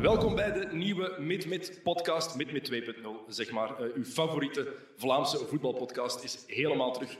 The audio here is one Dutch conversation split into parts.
Welkom bij de nieuwe Mid-Mid podcast, Mid-Mid 2.0. Zeg maar, uh, uw favoriete Vlaamse voetbalpodcast is helemaal terug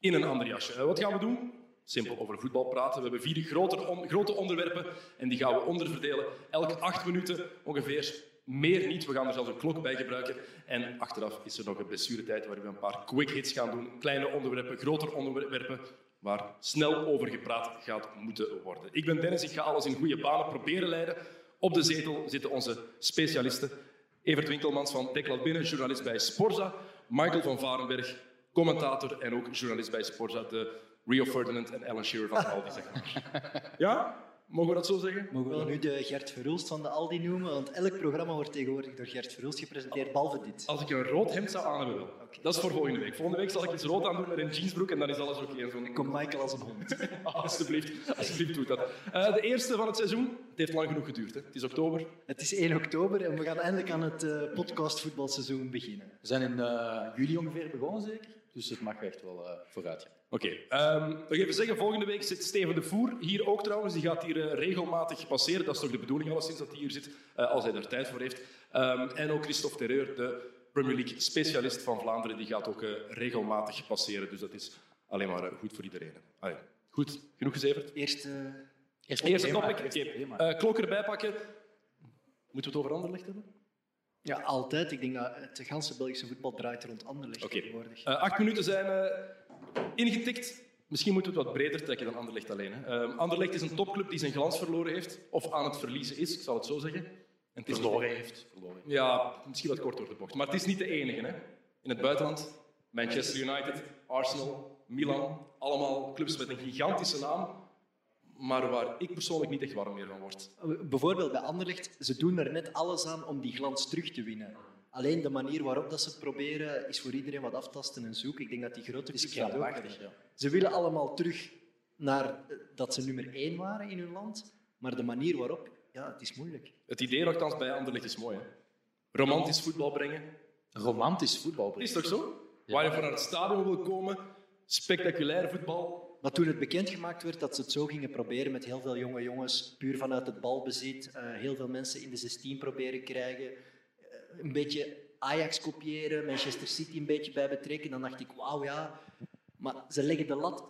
in een ander jasje. Uh, wat gaan we doen? Simpel over voetbal praten. We hebben vier grote, grote onderwerpen en die gaan we onderverdelen. Elke acht minuten ongeveer. Meer niet. We gaan er zelfs een klok bij gebruiken. En achteraf is er nog een blessuretijd waar we een paar quick hits gaan doen. Kleine onderwerpen, grotere onderwerpen waar snel over gepraat gaat moeten worden. Ik ben Dennis, ik ga alles in goede banen proberen leiden. Op de zetel zitten onze specialisten. Evert Winkelmans van Deklat Binnen, journalist bij Sporza. Michael van Varenberg, commentator en ook journalist bij Sporza. De Rio Ferdinand en Alan Shearer van Aldi, zeg maar. Ja? Mogen we dat zo zeggen? Mogen we nu de Gert Verhulst van de Aldi noemen? Want elk programma wordt tegenwoordig door Gert Verhulst gepresenteerd, behalve dit. Als ik een rood hemd zou aan hebben. Dat is voor volgende week. Volgende week zal ik iets rood aandoen met een jeansbroek en dan is alles oké. Okay. Komt Michael als een hond. alsjeblieft, alsjeblieft doet dat. Uh, de eerste van het seizoen. Het heeft lang genoeg geduurd. Hè. Het is oktober. Het is 1 oktober en we gaan eindelijk aan het uh, podcastvoetbalseizoen beginnen. We zijn in uh, juli ongeveer begonnen, zeker? Dus het mag echt wel vooruit gaan. Oké. Okay. Um, nog even zeggen, volgende week zit Steven de Voer hier ook trouwens. Die gaat hier uh, regelmatig passeren. Dat is toch de bedoeling alleszins dat hij hier zit, uh, als hij er tijd voor heeft. Um, en ook Christophe Terreur, de Premier League specialist van Vlaanderen, die gaat ook uh, regelmatig passeren. Dus dat is alleen maar goed voor iedereen. Allee. Goed, genoeg gezeverd? Eerste, Eerste, Eerste topic. Okay. klok erbij pakken. Moeten we het over Anderlecht hebben? Ja, altijd. Ik denk dat het ganse Belgische voetbal draait rond Anderlecht okay. tegenwoordig. Uh, acht minuten zijn ingetikt. Misschien moeten we het wat breder trekken dan Anderlecht alleen. Hè. Uh, Anderlecht is een topclub die zijn glans verloren heeft, of aan het verliezen is, ik zal het zo zeggen. En het verloren heeft. Verloren. Ja, misschien wat kort door de bocht. Maar het is niet de enige. Hè. In het buitenland, Manchester United, Arsenal, Milan, allemaal clubs met een gigantische naam, maar waar ik persoonlijk niet echt warm meer van word. Bijvoorbeeld bij Anderlecht, ze doen er net alles aan om die glans terug te winnen. Alleen de manier waarop dat ze het proberen is voor iedereen wat aftasten en zoeken. Ik denk dat die grote clubs dat ook Ze willen allemaal terug naar eh, dat ze nummer één waren in hun land, maar de manier waarop, ja, het is moeilijk. Het idee nogthans bij Anderlecht is mooi. Hè? Romantisch voetbal brengen. Romantisch voetbal brengen. Is toch zo? Waar je voor naar het stadion wil komen, spectaculair voetbal. Maar toen het bekendgemaakt werd dat ze het zo gingen proberen met heel veel jonge jongens, puur vanuit het balbezit, uh, heel veel mensen in de 16 proberen krijgen, een beetje Ajax kopiëren, Manchester City een beetje bij betrekken, dan dacht ik, wauw ja, maar ze leggen de lat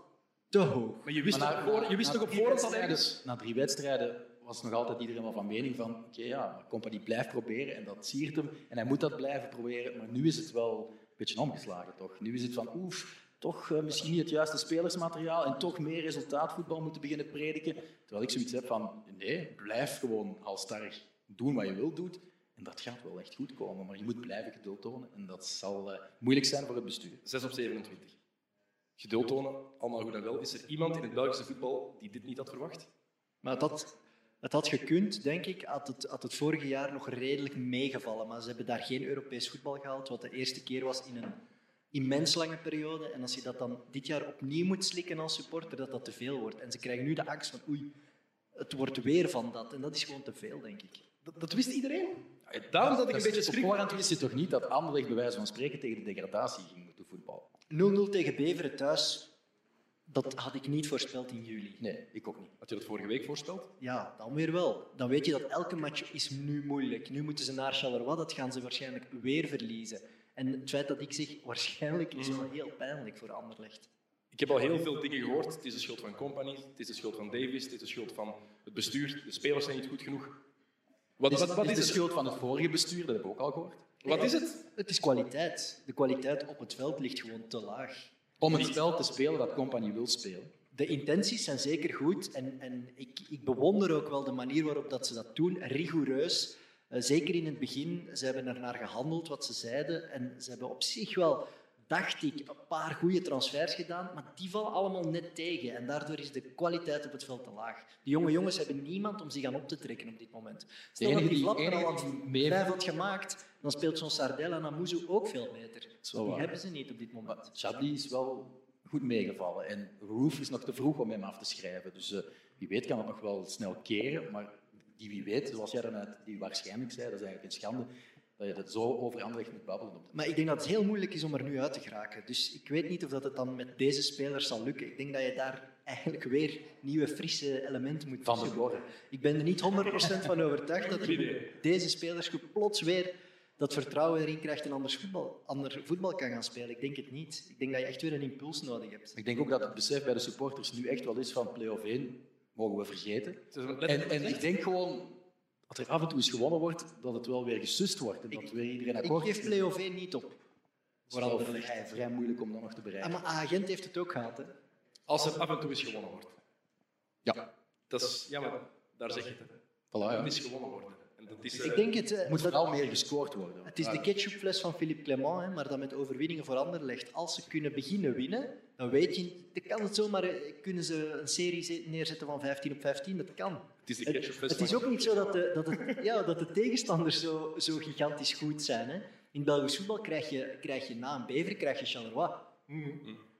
te hoog. Maar je wist, toch, voor, je wist toch op voorhand al ergens... Na drie wedstrijden was nog altijd iedereen wel van mening van, oké, okay, ja, Company blijft proberen en dat siert hem en hij moet dat blijven proberen. Maar nu is het wel een beetje omgeslagen, toch? Nu is het van, oef, toch uh, misschien niet het juiste spelersmateriaal en toch meer resultaatvoetbal moeten beginnen prediken. Terwijl ik zoiets heb van, nee, blijf gewoon halstarrig doen wat je wilt doen. En dat gaat wel echt goed komen, maar je moet blijven geduld tonen. En dat zal uh, moeilijk zijn voor het bestuur. 6 op 27. Geduld tonen, allemaal goed en wel. Is er iemand in het Belgische voetbal die dit niet had verwacht? Maar dat, het had gekund, denk ik, had het, had het vorige jaar nog redelijk meegevallen. Maar ze hebben daar geen Europees voetbal gehaald, wat de eerste keer was in een immens lange periode. En als je dat dan dit jaar opnieuw moet slikken als supporter, dat dat te veel wordt. En ze krijgen nu de angst van oei, het wordt weer van dat. En dat is gewoon te veel, denk ik. Dat, dat wist iedereen. Daarom dat ik een beetje schrik. Op voorhand wist je toch niet dat Anderlecht bij wijze van spreken tegen de degradatie ging moeten voetballen? 0-0 tegen Beveren thuis, dat had ik niet voorspeld in juli. Nee, ik ook niet. Had je dat vorige week voorspeld? Ja, dan weer wel. Dan weet je dat elke match is nu moeilijk. Nu moeten ze naar Charleroi, dat gaan ze waarschijnlijk weer verliezen. En het feit dat ik zeg waarschijnlijk is wel heel pijnlijk voor Anderlecht. Ik heb al heel veel dingen gehoord. Het is de schuld van Company, het is de schuld van Davis, het is de schuld van het bestuur. De spelers zijn niet goed genoeg. Wat, is, wat, wat is, de schuld van het vorige bestuur? Dat heb ik ook al gehoord. Wat is het? Het is kwaliteit. De kwaliteit op het veld ligt gewoon te laag. Om het spel te spelen dat Company wil spelen. De intenties zijn zeker goed en, en ik, ik bewonder ook wel de manier waarop dat ze dat doen, rigoureus. Uh, zeker in het begin, ze hebben er naar gehandeld wat ze zeiden en ze hebben op zich wel dacht ik, een paar goede transfers gedaan, maar die vallen allemaal net tegen. En daardoor is de kwaliteit op het veld te laag. De jonge jongens hebben niemand om zich aan op te trekken op dit moment. Stel dat die Flap er al aan vijf had gemaakt, dan speelt zo'n Sardel en Amuzu ook veel beter. Die hebben ze niet op dit moment. Chadli is wel goed meegevallen. En Roof is nog te vroeg om hem af te schrijven. Dus uh, wie weet kan het nog wel snel keren. Maar die wie weet, zoals jij daarnet die waarschijnlijk zei, dat is eigenlijk een schande dat je dat zo over Anderlecht moet babbelen. Maar ik denk dat het heel moeilijk is om er nu uit te geraken. Dus ik weet niet of dat het dan met deze spelers zal lukken. Ik denk dat je daar eigenlijk weer nieuwe, frisse elementen moet Van de tussenkomen. Ik ben er niet 100% van overtuigd dat deze spelersgroep plots weer dat vertrouwen erin krijgt en anders voetbal, ander voetbal kan gaan spelen. Ik denk het niet. Ik denk dat je echt weer een impuls nodig hebt. Ik denk ook dat het besef bij de supporters nu echt wel is van play-off 1, mogen we vergeten. En, en ik denk gewoon dat er af en toe eens gewonnen wordt, dat het wel weer gesust wordt. En dat weer iedereen Ik akkoord geef is. play-off 1 niet op. Het Voor is vrij, vrij moeilijk om dat nog te Ah, bereiken. maar agent heeft het ook gehad. Hè. Als er af en toe eens gewonnen wordt. Ja, Dat is, ja, maar daar zeg je het. voilà, ja. Het is gewonnen worden. Dat is, eh, Ik denk het. eh, Er moet dat- vooral meer gescoord worden. Het is de ketchupfles van Philippe Clement, hè, maar dan met overwinningen voor Anderlecht. Als ze kunnen beginnen winnen, dan weet je, dan kan het zomaar, eh, kunnen ze een serie ze- neerzetten van 15 op 15, dat kan. Het is de Het, ketchupfles het is ook niet zo dat de, dat het, ja, dat de tegenstanders zo, zo gigantisch goed zijn. Hè. In Belgisch voetbal krijg je, krijg je na een bever krijg je Charleroi. Mhm.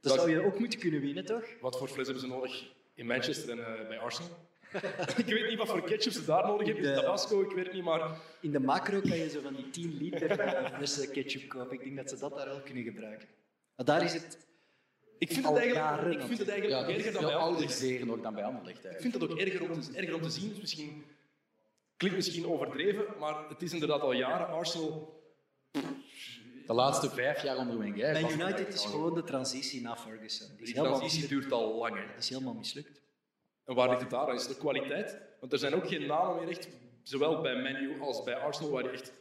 Dat zou je ook moeten kunnen winnen, toch? Wat voor fles hebben ze nodig in Manchester en bij Arsenal? ik weet niet wat voor ketchup ze daar nodig hebben. Is het Tabasco? Ik weet het niet, maar In de macro kan je zo van die 10 liter eh, ketchup kopen. Ik denk dat ze dat daar wel kunnen gebruiken. Maar daar is het ik vind het eigenlijk, jaren ik vind het Ja, eigenlijk dat is erger dan bij ouder Anderlecht. nog dan bij Anderlecht. Ik vind het ook erger om te, erger om te zien. Dus misschien, klinkt misschien overdreven, maar het is inderdaad al jaren Arsenal. De laatste vijf jaar onder Wenger. Het United is gewoon de transitie na Ferguson. Die transitie duurt al lang. hè. Die is helemaal mislukt. En waar ligt het daar? Is de kwaliteit? Want er zijn ook geen namen meer echt, zowel bij Man U als bij Arsenal, waar je echt,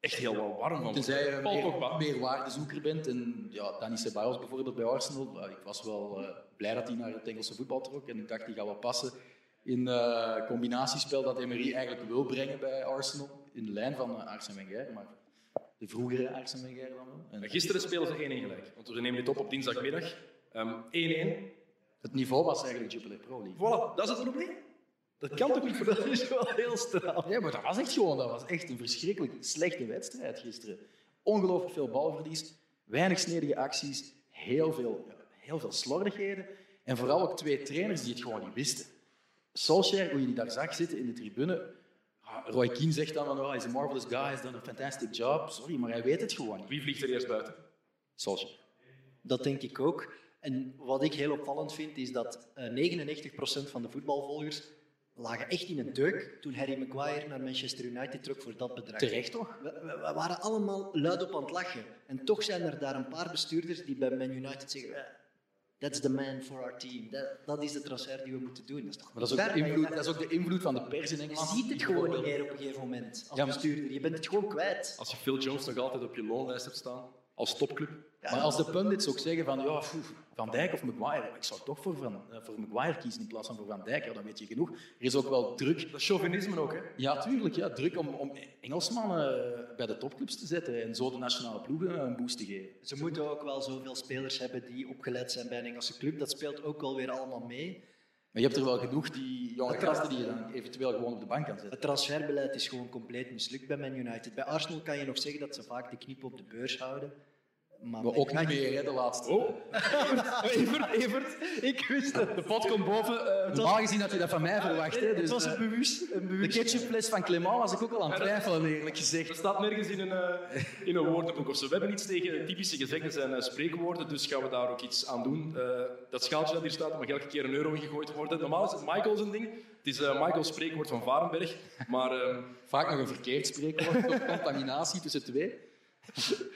echt heel wel warm van. Tenzij je Paul meer, meer waardezoeker bent. En ja, Dani Ceballos bijvoorbeeld bij Arsenal. Ik was wel eh, blij dat hij naar het Engelse voetbal trok. En ik dacht, die gaat wel passen in eh combinatiespel dat Emery eigenlijk wil brengen bij Arsenal. In de lijn van uh, Arsene Wenger. Maar de vroegere Arsene Wenger dan wel. En Gisteren spelen ze 1-1 gelijk. Want we nemen dit op op dinsdagmiddag. Ehm, 1-1. Het niveau was eigenlijk Jupiler Pro League. Voilà, dat is het probleem. Dat kan toch niet voor Dat is wel heel straf. Ja, maar dat was echt gewoon dat was echt een verschrikkelijk slechte wedstrijd gisteren. Ongelooflijk veel balverlies, weinig snedige acties, heel veel, heel veel slordigheden. En vooral ook twee trainers die het gewoon niet wisten. Solskjaer, hoe je die daar zag zitten in de tribune. Roy Keane zegt dan van, oh, he's a marvelous guy, he's done a fantastic job. Sorry, maar hij weet het gewoon niet. Wie vliegt er eerst buiten? Solskjaer. Dat denk ik ook. En wat ik heel opvallend vind, is dat eh 99% van de voetbalvolgers lagen echt in een deuk toen Harry Maguire naar Manchester United trok voor dat bedrag. Terecht toch? We, we- we waren allemaal luid op aan het lachen. En toch zijn er daar een paar bestuurders die bij Man United zeggen... "Eh, That's the man for our team. Dat, dat is de transfer die we moeten doen. Dat is toch Maar dat is, ook je- invloed, dat is ook de invloed van de pers in Je Engeland. ziet het gewoon niet meer op een gegeven moment als Ja, bestuurder. Je bent het gewoon kwijt. Als je Phil Jones nog altijd op je loonlijst hebt staan, als topclub. Maar als de pundits ook zeggen van ja, Van Dijk of Maguire, ik zou toch voor, van, eh, voor Maguire kiezen in plaats van voor Van Dijk, ja, dan weet je genoeg. Er is ook wel druk. Dat is chauvinisme ook, hè? Ja, tuurlijk, ja, druk om, om Engelsmannen eh, bij de topclubs te zetten en zo de nationale ploegen een boost te geven. Ze moeten ook wel zoveel spelers hebben die opgeleid zijn bij een Engelse club. Dat speelt ook wel weer allemaal mee. Maar je hebt er wel genoeg die jonge gasten die je dan eventueel gewoon op de bank kan zetten. Het transferbeleid is gewoon compleet mislukt bij Man United. Bij Arsenal kan je nog zeggen dat ze vaak de knip op de beurs houden. Maar ook niet meer, hè, de laatste. Oh, Evert, Evert. Ik wist het. De pot komt boven. eh, Normaal gezien had je dat van mij verwacht. Hè, Het dus, was eh, een bewust. Een de ketchupfles van Clément was ik ook al aan het twijfelen, eerlijk Er gezegd. staat nergens in een, eh, in een woordenboek of zo. We hebben iets tegen typische gezegden zijn eh, spreekwoorden, dus gaan we daar ook iets aan doen. Eh, dat schaaltje dat hier staat mag elke keer een euro ingegooid worden. Normaal is het Michael's een ding. Het is eh, Michael's spreekwoord van Varenberg. Maar ehm, Vaak nog een verkeerd spreekwoord of contaminatie tussen twee.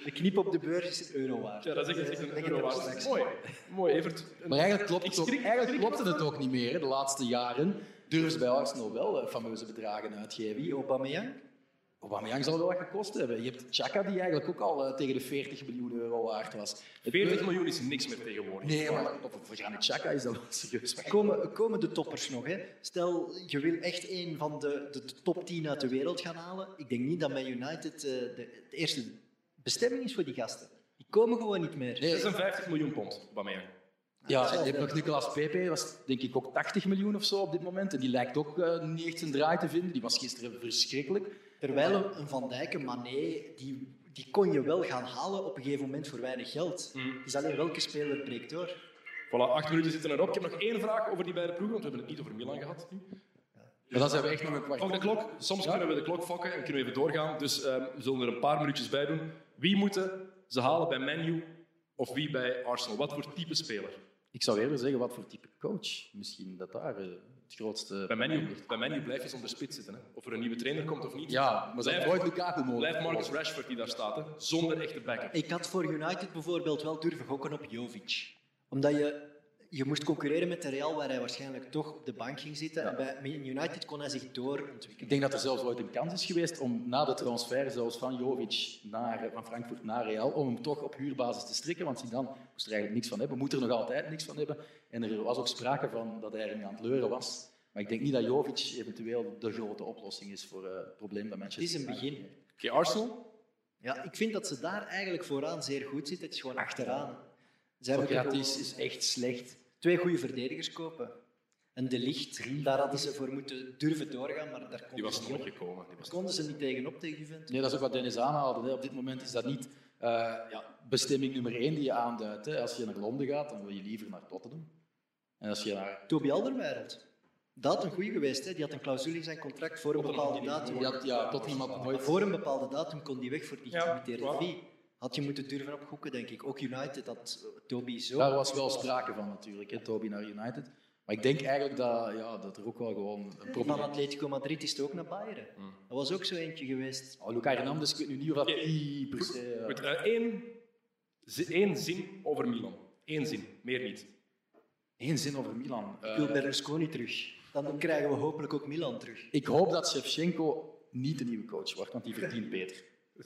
De knip op de beurs is een euro waard. ja, dat is echt, een euro waard. Mooi. Mooi, Evert. Maar eigenlijk, klopt het, ook, eigenlijk klopte het ook niet meer. De laatste jaren durven ze bij Arsenal wel eh, fameuze bedragen uitgeven. Wie, Aubameyang? Aubameyang zal wel wat gekost hebben. Je hebt Chaka, die eigenlijk ook al eh, tegen de 40 miljoen euro waard was. Het 40 miljoen is niks meer tegenwoordig. Nee, maar voor Granit Chaka is dat wel serieus. Komen, komen de toppers nog? Hè? Stel, je wil echt een van de, de, de top 10 uit de wereld gaan halen. Ik denk niet dat Man United de, de eerste bestemming is voor die gasten. Die komen gewoon niet meer. Nee, 56 miljoen pond, Aubameyang. Ja, en je hebt nog Nicolas Pepe, dat was denk ik ook 80 miljoen of zo op dit moment. En die lijkt ook eh, niet echt zijn draai te vinden. Die was gisteren verschrikkelijk. Terwijl een- een Van Dijk, een Mané, die, die kon je wel gaan halen op een gegeven moment voor weinig geld. Mm. Is alleen welke speler breekt door. Voilà, acht minuten zitten erop. Ik heb nog één vraag over die beide ploegen, want we hebben het niet over Milan gehad. nu. Maar dan zijn we echt nog een kwart. Fok de klok. Soms kunnen we de klok fokken en kunnen we even doorgaan. Dus ehm, we zullen er een paar minuutjes bij doen. Wie moeten ze halen bij Man U of wie bij Arsenal? Wat voor type speler? Ik zou eerder zeggen, wat voor type coach? Misschien dat daar eh, het grootste... Bij Menu, bij Menu blijf je zonder spits zitten. Hè. Of er een nieuwe trainer komt of niet. Ja, maar ze Blijf- hebben nooit Lukaku mogelijk. Blijft Marcus Rashford die daar staat, hè. zonder echte backup. Ik had voor United bijvoorbeeld wel durven gokken op Jovic. Omdat je, je moest concurreren met de Real, waar hij waarschijnlijk toch op de bank ging zitten. Ja. En bij United kon hij zich doorontwikkelen. Ik denk dat er zelfs ooit een kans is geweest om na de transfer zelfs van Jovic naar, van Frankfurt naar Real, om hem toch op huurbasis te strikken, want Zidane moest er eigenlijk niks van hebben, moet er nog altijd niks van hebben. En er was ook sprake van dat hij er niet aan het leuren was. Maar ik denk niet dat Jovic eventueel de grote oplossing is voor eh, het probleem dat Manchester Het is een begin. Arsenal. Ja, ik vind dat ze daar eigenlijk vooraan zeer goed zitten. Het is gewoon achteraan. Er Socrates is echt slecht. Twee goede verdedigers kopen. En De Licht, daar hadden ze voor moeten durven doorgaan, maar daar Die konden, was ze, nog niet gekomen. Die was konden ze niet tegenop tegen Juventus. Nee, dat is ook wat Dennis aanhaalde. Hè. Op dit moment is dat niet eh, ja, bestemming nummer één die je aanduidt. Hè. Als je naar Londen gaat, dan wil je liever naar Tottenham. En als je naar... Toby Alderweireld. Dat had een goeie geweest. Hè. Die had een clausule in zijn contract voor een bepaalde datum. Ja, ja, Tottenham had nooit... Voor een bepaalde datum kon die weg voor die Ja, gelimiteerde fee. Had je moeten durven opgoeken, denk ik. Ook United had eh, Toby zo. Daar was wel sprake van natuurlijk, hè, Toby naar United. Maar ik denk eigenlijk dat, ja, dat er ook wel gewoon een Van probleem is. Atletico Madrid is het ook naar Bayern. Dat was ook zo eentje geweest. Oh, Luca Hernandez, ik weet nu niet of dat die per se... eh, Goed, eh, één, zi- één zin over Milan. Eén zin, meer niet. Eén zin over Milan. Ik wil Berlusconi terug. Dan krijgen we hopelijk ook Milan terug. ik hoop dat Shevchenko niet de nieuwe coach wordt, want die verdient beter.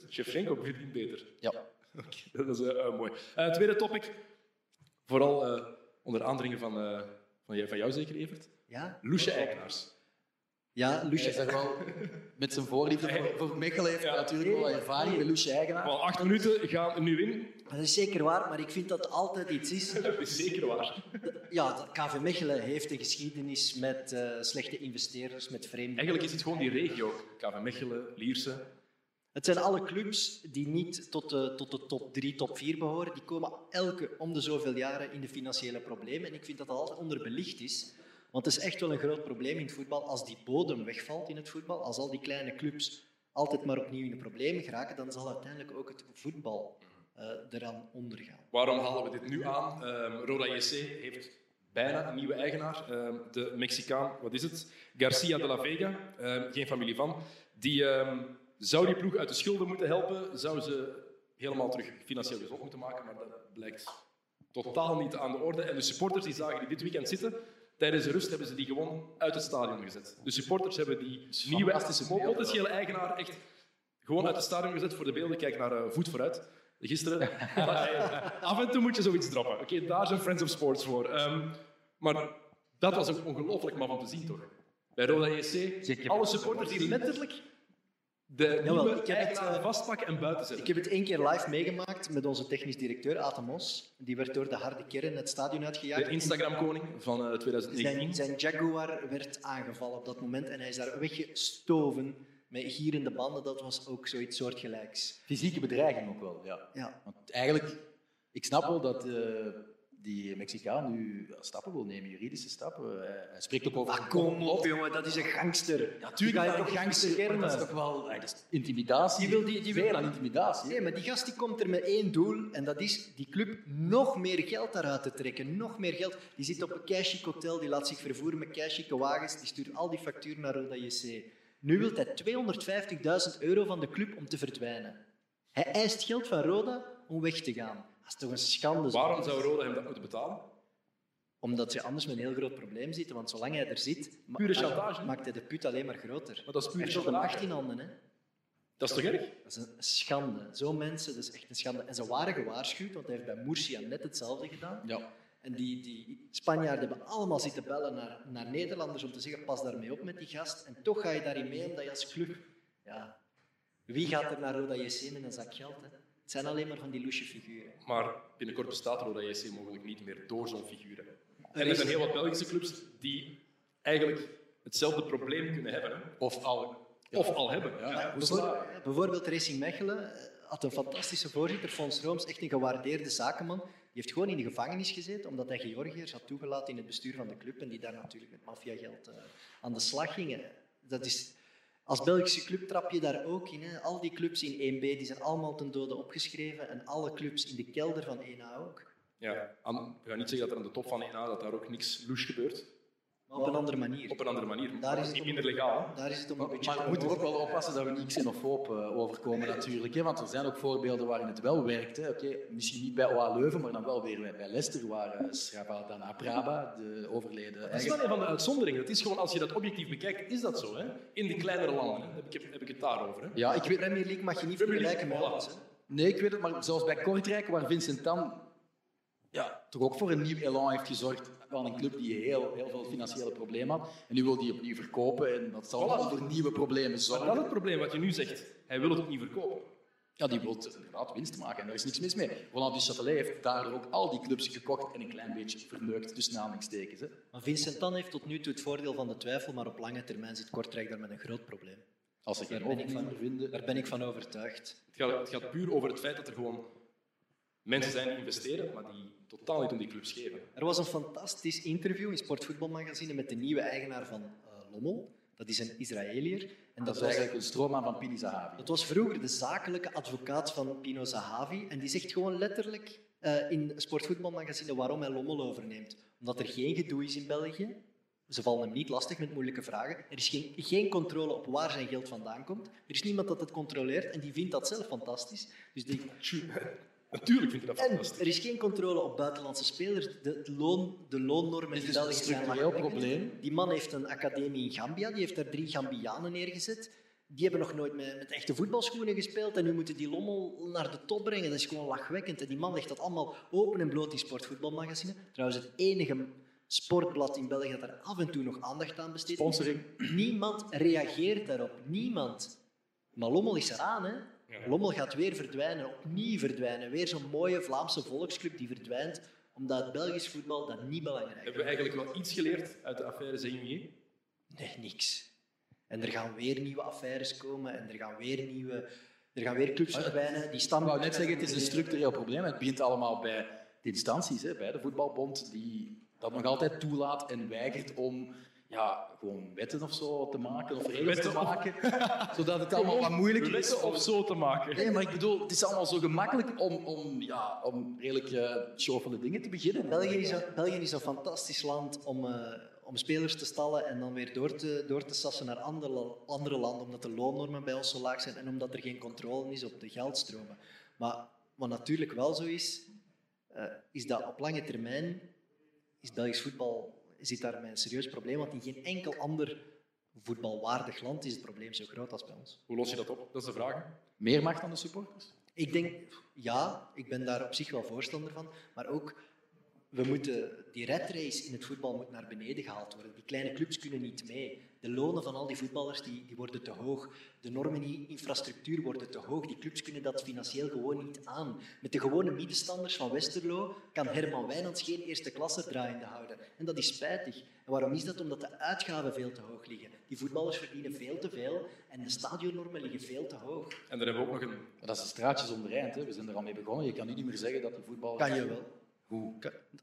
Shevchenko verdient beter. Ja. Oké, dat is eh, eh, mooi. Eh, tweede topic. Vooral eh, onder aandringen van, eh, van, jij- van jou zeker, Evert. Ja, Loesje Eigenaars. ja Lucia. is wel met zijn voorliefde voor, voor Mechelen heeft Ja. natuurlijk wel wat ervaring met Loesje Eigenaar. Wel, acht minuten gaan nu in. Dat is zeker waar, maar ik vind dat altijd iets is. Dat is zeker waar. Ja, KV Mechelen heeft een geschiedenis met eh, slechte investeerders, met vreemden. Eigenlijk is het gewoon die regio. KV Mechelen, Lierse. Het zijn alle clubs die niet tot de, tot de top 3, top 4 behoren. Die komen elke om de zoveel jaren in de financiële problemen. En ik vind dat dat altijd onderbelicht is. Want het is echt wel een groot probleem in het voetbal. Als die bodem wegvalt in het voetbal, als al die kleine clubs altijd maar opnieuw in de problemen geraken, dan zal uiteindelijk ook het voetbal eh, eraan ondergaan. Waarom halen we dit nu aan? Ehm, Roda JC heeft bijna een nieuwe eigenaar. Ehm, de Mexicaan, wat is het? Garcia de la Vega, ehm, geen familie van. Die zou die ploeg uit de schulden moeten helpen, zou ze helemaal terug financieel gezond moeten maken, maar dat blijkt totaal niet aan de orde. En de supporters die zagen die dit weekend zitten, tijdens de rust hebben ze die gewoon uit het stadion gezet. De supporters hebben die nieuwe potentiële eigenaar echt gewoon uit het stadion gezet voor de beelden. Kijk naar eh, Voet vooruit. Gisteren. Af en toe moet je zoiets droppen. Oké, daar zijn Friends of Sports voor. Ehm, maar dat was ook ongelooflijk maf om te zien, toch? Bij Roda JC, alle supporters die letterlijk de Jawel, nieuwe ik heb het, eigenaar eh, vastpakken en buiten zetten. Ik heb het één keer live meegemaakt met onze technisch directeur, Aten Mos. Die werd door de harde kern het stadion uitgejaagd. De Instagram-koning van eh, 2019. Zijn, zijn Jaguar werd aangevallen op dat moment en hij is daar weggestoven met gierende banden. Dat was ook zoiets soortgelijks. Fysieke bedreiging ook wel, ja. Ja. Want eigenlijk, ik snap wel dat eh, die Mexicaan nu stappen wil nemen, juridische stappen. Hij, hij spreekt ook over... Ah, kom op, jongen, dat is een gangster. Ja, toch een niet gangster, beschermen? maar dat is toch wel ah, dat is intimidatie. Die wil die- die wil- Veel aan intimidatie. Nee, maar die gast die komt er met één doel en dat is die club nog meer geld daaruit te trekken. Nog meer geld. Die zit op een keichic hotel, die laat zich vervoeren met keichique wagens, die stuurt al die facturen naar Roda JC. Nu wil hij 250.000 euro van de club om te verdwijnen. Hij eist geld van Roda om weg te gaan. Dat is toch een schande. Waarom zou Roda hem dat moeten betalen? Omdat ze anders met een heel groot probleem zitten, want zolang hij er zit, Pure chantage. maakt hij de put alleen maar groter. Maar dat is puur chantage. macht in handen. Hè? Dat is toch erg? Dat is een schande. Zo'n mensen, dat is echt een schande. En ze waren gewaarschuwd, want hij heeft bij Murcia net hetzelfde gedaan. Ja. En die, die Spanjaarden hebben allemaal zitten bellen naar, naar Nederlanders om te zeggen, pas daarmee op met die gast. En toch ga je daarin mee, omdat je als club... Ja, wie gaat er naar Roda JC met een zak geld? Hè? Het zijn alleen maar van die loesje figuren. Maar binnenkort bestaat Roda JC mogelijk niet meer door zo'n figuren. En Er er zijn heel wat Belgische clubs die eigenlijk hetzelfde probleem kunnen hebben. Hè? Of al. Of al hebben. Ja, Bijvoorbeeld, ja, bijvoorbeeld Racing Mechelen eh, had een fantastische voorzitter, Fons Rooms, echt een gewaardeerde zakenman. Die heeft gewoon in de gevangenis gezeten omdat hij Georgiërs had toegelaten in het bestuur van de club en die daar natuurlijk met maffiageld eh, aan de slag gingen. Dat is, als Belgische club trap je daar ook in. Hè. Al die clubs in 1B die zijn allemaal ten dode opgeschreven en alle clubs in de kelder van 1A ook. Ja. We gaan niet zeggen dat er aan de top van 1A dat daar ook niks louche gebeurt. Maar op een andere manier. Op een andere manier. Daar is het niet om- minder legaal. hè? Daar is het om een Maar, beetje maar we moeten ook wel oppassen dat we niet xenofoob eh, overkomen natuurlijk. Hè? Want er zijn ook voorbeelden waarin het wel werkt. hè. Misschien niet bij OA Leuven, maar dan wel weer bij- Leicester, waar uh, Srabadan Apraba, de overleden... Dat is wel een van de uitzonderingen. Het is gewoon, als je dat objectief bekijkt, is dat zo. Hè? In de kleinere landen hè? heb, ik, heb ik het daarover. Hè? Ja, ik weet, Premier League mag je niet vergelijken met nee, ik weet het, maar zoals bij Kortrijk, waar Vincent Tan ja, toch ook voor een nieuw elan heeft gezorgd van een club die heel, heel veel financiële problemen had. En nu wil die opnieuw verkopen en dat zal Voilà. wel voor nieuwe problemen Maar zorgen. dat is het probleem wat je nu zegt. Hij wil het niet verkopen. Ja, die wil inderdaad winst maken en daar is niks mis mee. Roland Duchâtelet heeft daardoor ook al die clubs gekocht en een klein beetje verneukt tussen aanhalingstekens. Hè. Maar Vincent Tan heeft tot nu toe het voordeel van de twijfel, maar op lange termijn zit Kortrijk daar met een groot probleem. Als ze geen Daar ben ik van- vinden. Daar ben ik van overtuigd. Het gaat, het gaat puur over het feit dat er gewoon mensen zijn die investeren, maar die totaal niet om die clubs geven. Er was een fantastisch interview in Sportvoetbalmagazine met de nieuwe eigenaar van eh, Lommel. Dat is een Israëliër. En Dat was, eigenlijk een stroomman van Pini Zahavi. dat was vroeger de zakelijke advocaat van Pino Zahavi. En die zegt gewoon letterlijk eh, in Sportvoetbalmagazine waarom hij Lommel overneemt. Omdat er geen gedoe is in België. Ze vallen hem niet lastig met moeilijke vragen. Er is geen, geen controle op waar zijn geld vandaan komt. Er is niemand dat het controleert en die vindt dat zelf fantastisch. Dus die, Natuurlijk vind ik dat en fantastisch. er is geen controle op buitenlandse spelers. De, loon, de loonnormen in is België zijn lachwekkend. probleem. Die man heeft een academie in Gambia, die heeft daar drie Gambianen neergezet. Die hebben nog nooit met, met echte voetbalschoenen gespeeld en nu moeten die lommel naar de top brengen. Dat is gewoon lachwekkend. En die man legt dat allemaal open en bloot in sportvoetbalmagazine. Trouwens, het enige sportblad in België dat er af en toe nog aandacht aan besteedt. Sponsoring. Niemand reageert daarop. Niemand. Maar Lommel is eraan, hè? Lommel gaat weer verdwijnen, opnieuw verdwijnen. Weer zo'n mooie Vlaamse volksclub die verdwijnt, omdat het Belgisch voetbal dat niet belangrijk is. Hebben we eigenlijk wel iets geleerd uit de affaire Zegnier? Nee, niks. En er gaan weer nieuwe affaires komen en er gaan weer nieuwe... Er gaan weer clubs verdwijnen. Die Ik stam wou net zeggen, het is een structureel probleem. Het begint allemaal bij de instanties, hè, bij de voetbalbond, die dat nog altijd toelaat en weigert om ja, gewoon wetten of zo te maken of regels te maken, zodat het allemaal wat moeilijker is. Wetten of zo te maken. Nee, maar ik bedoel, het is allemaal zo gemakkelijk om, om, ja, om redelijk uh, dingen te beginnen. België is, een, België is een fantastisch land om, uh, om spelers te stallen en dan weer door te, door te sassen naar andere, andere landen, omdat de loonnormen bij ons zo laag zijn en omdat er geen controle is op de geldstromen. Maar wat natuurlijk wel zo is, uh, is dat op lange termijn is Belgisch voetbal zit daar met een serieus probleem, want in geen enkel ander voetbalwaardig land is het probleem zo groot als bij ons. Hoe los je dat op? Dat is de vraag. Meer macht aan de supporters? Ik denk, ja, ik ben daar op zich wel voorstander van, maar ook we moeten, die redrace in het voetbal moet naar beneden gehaald worden. Die kleine clubs kunnen niet mee. De lonen van al die voetballers die, die worden te hoog. De normen in infrastructuur worden te hoog. Die clubs kunnen dat financieel gewoon niet aan. Met de gewone middenstanders van Westerlo kan Herman Wijnands geen eerste klasse draaiende houden. En dat is spijtig. En waarom is dat? Omdat de uitgaven veel te hoog liggen. Die voetballers verdienen veel te veel en de stadionnormen liggen veel te hoog. En dan hebben we ook nog een... Maar dat is een straatje zonder eind. Hè. We zijn er al mee begonnen. Je kan nu niet meer zeggen dat die voetballers... Kan je wel. Hoe?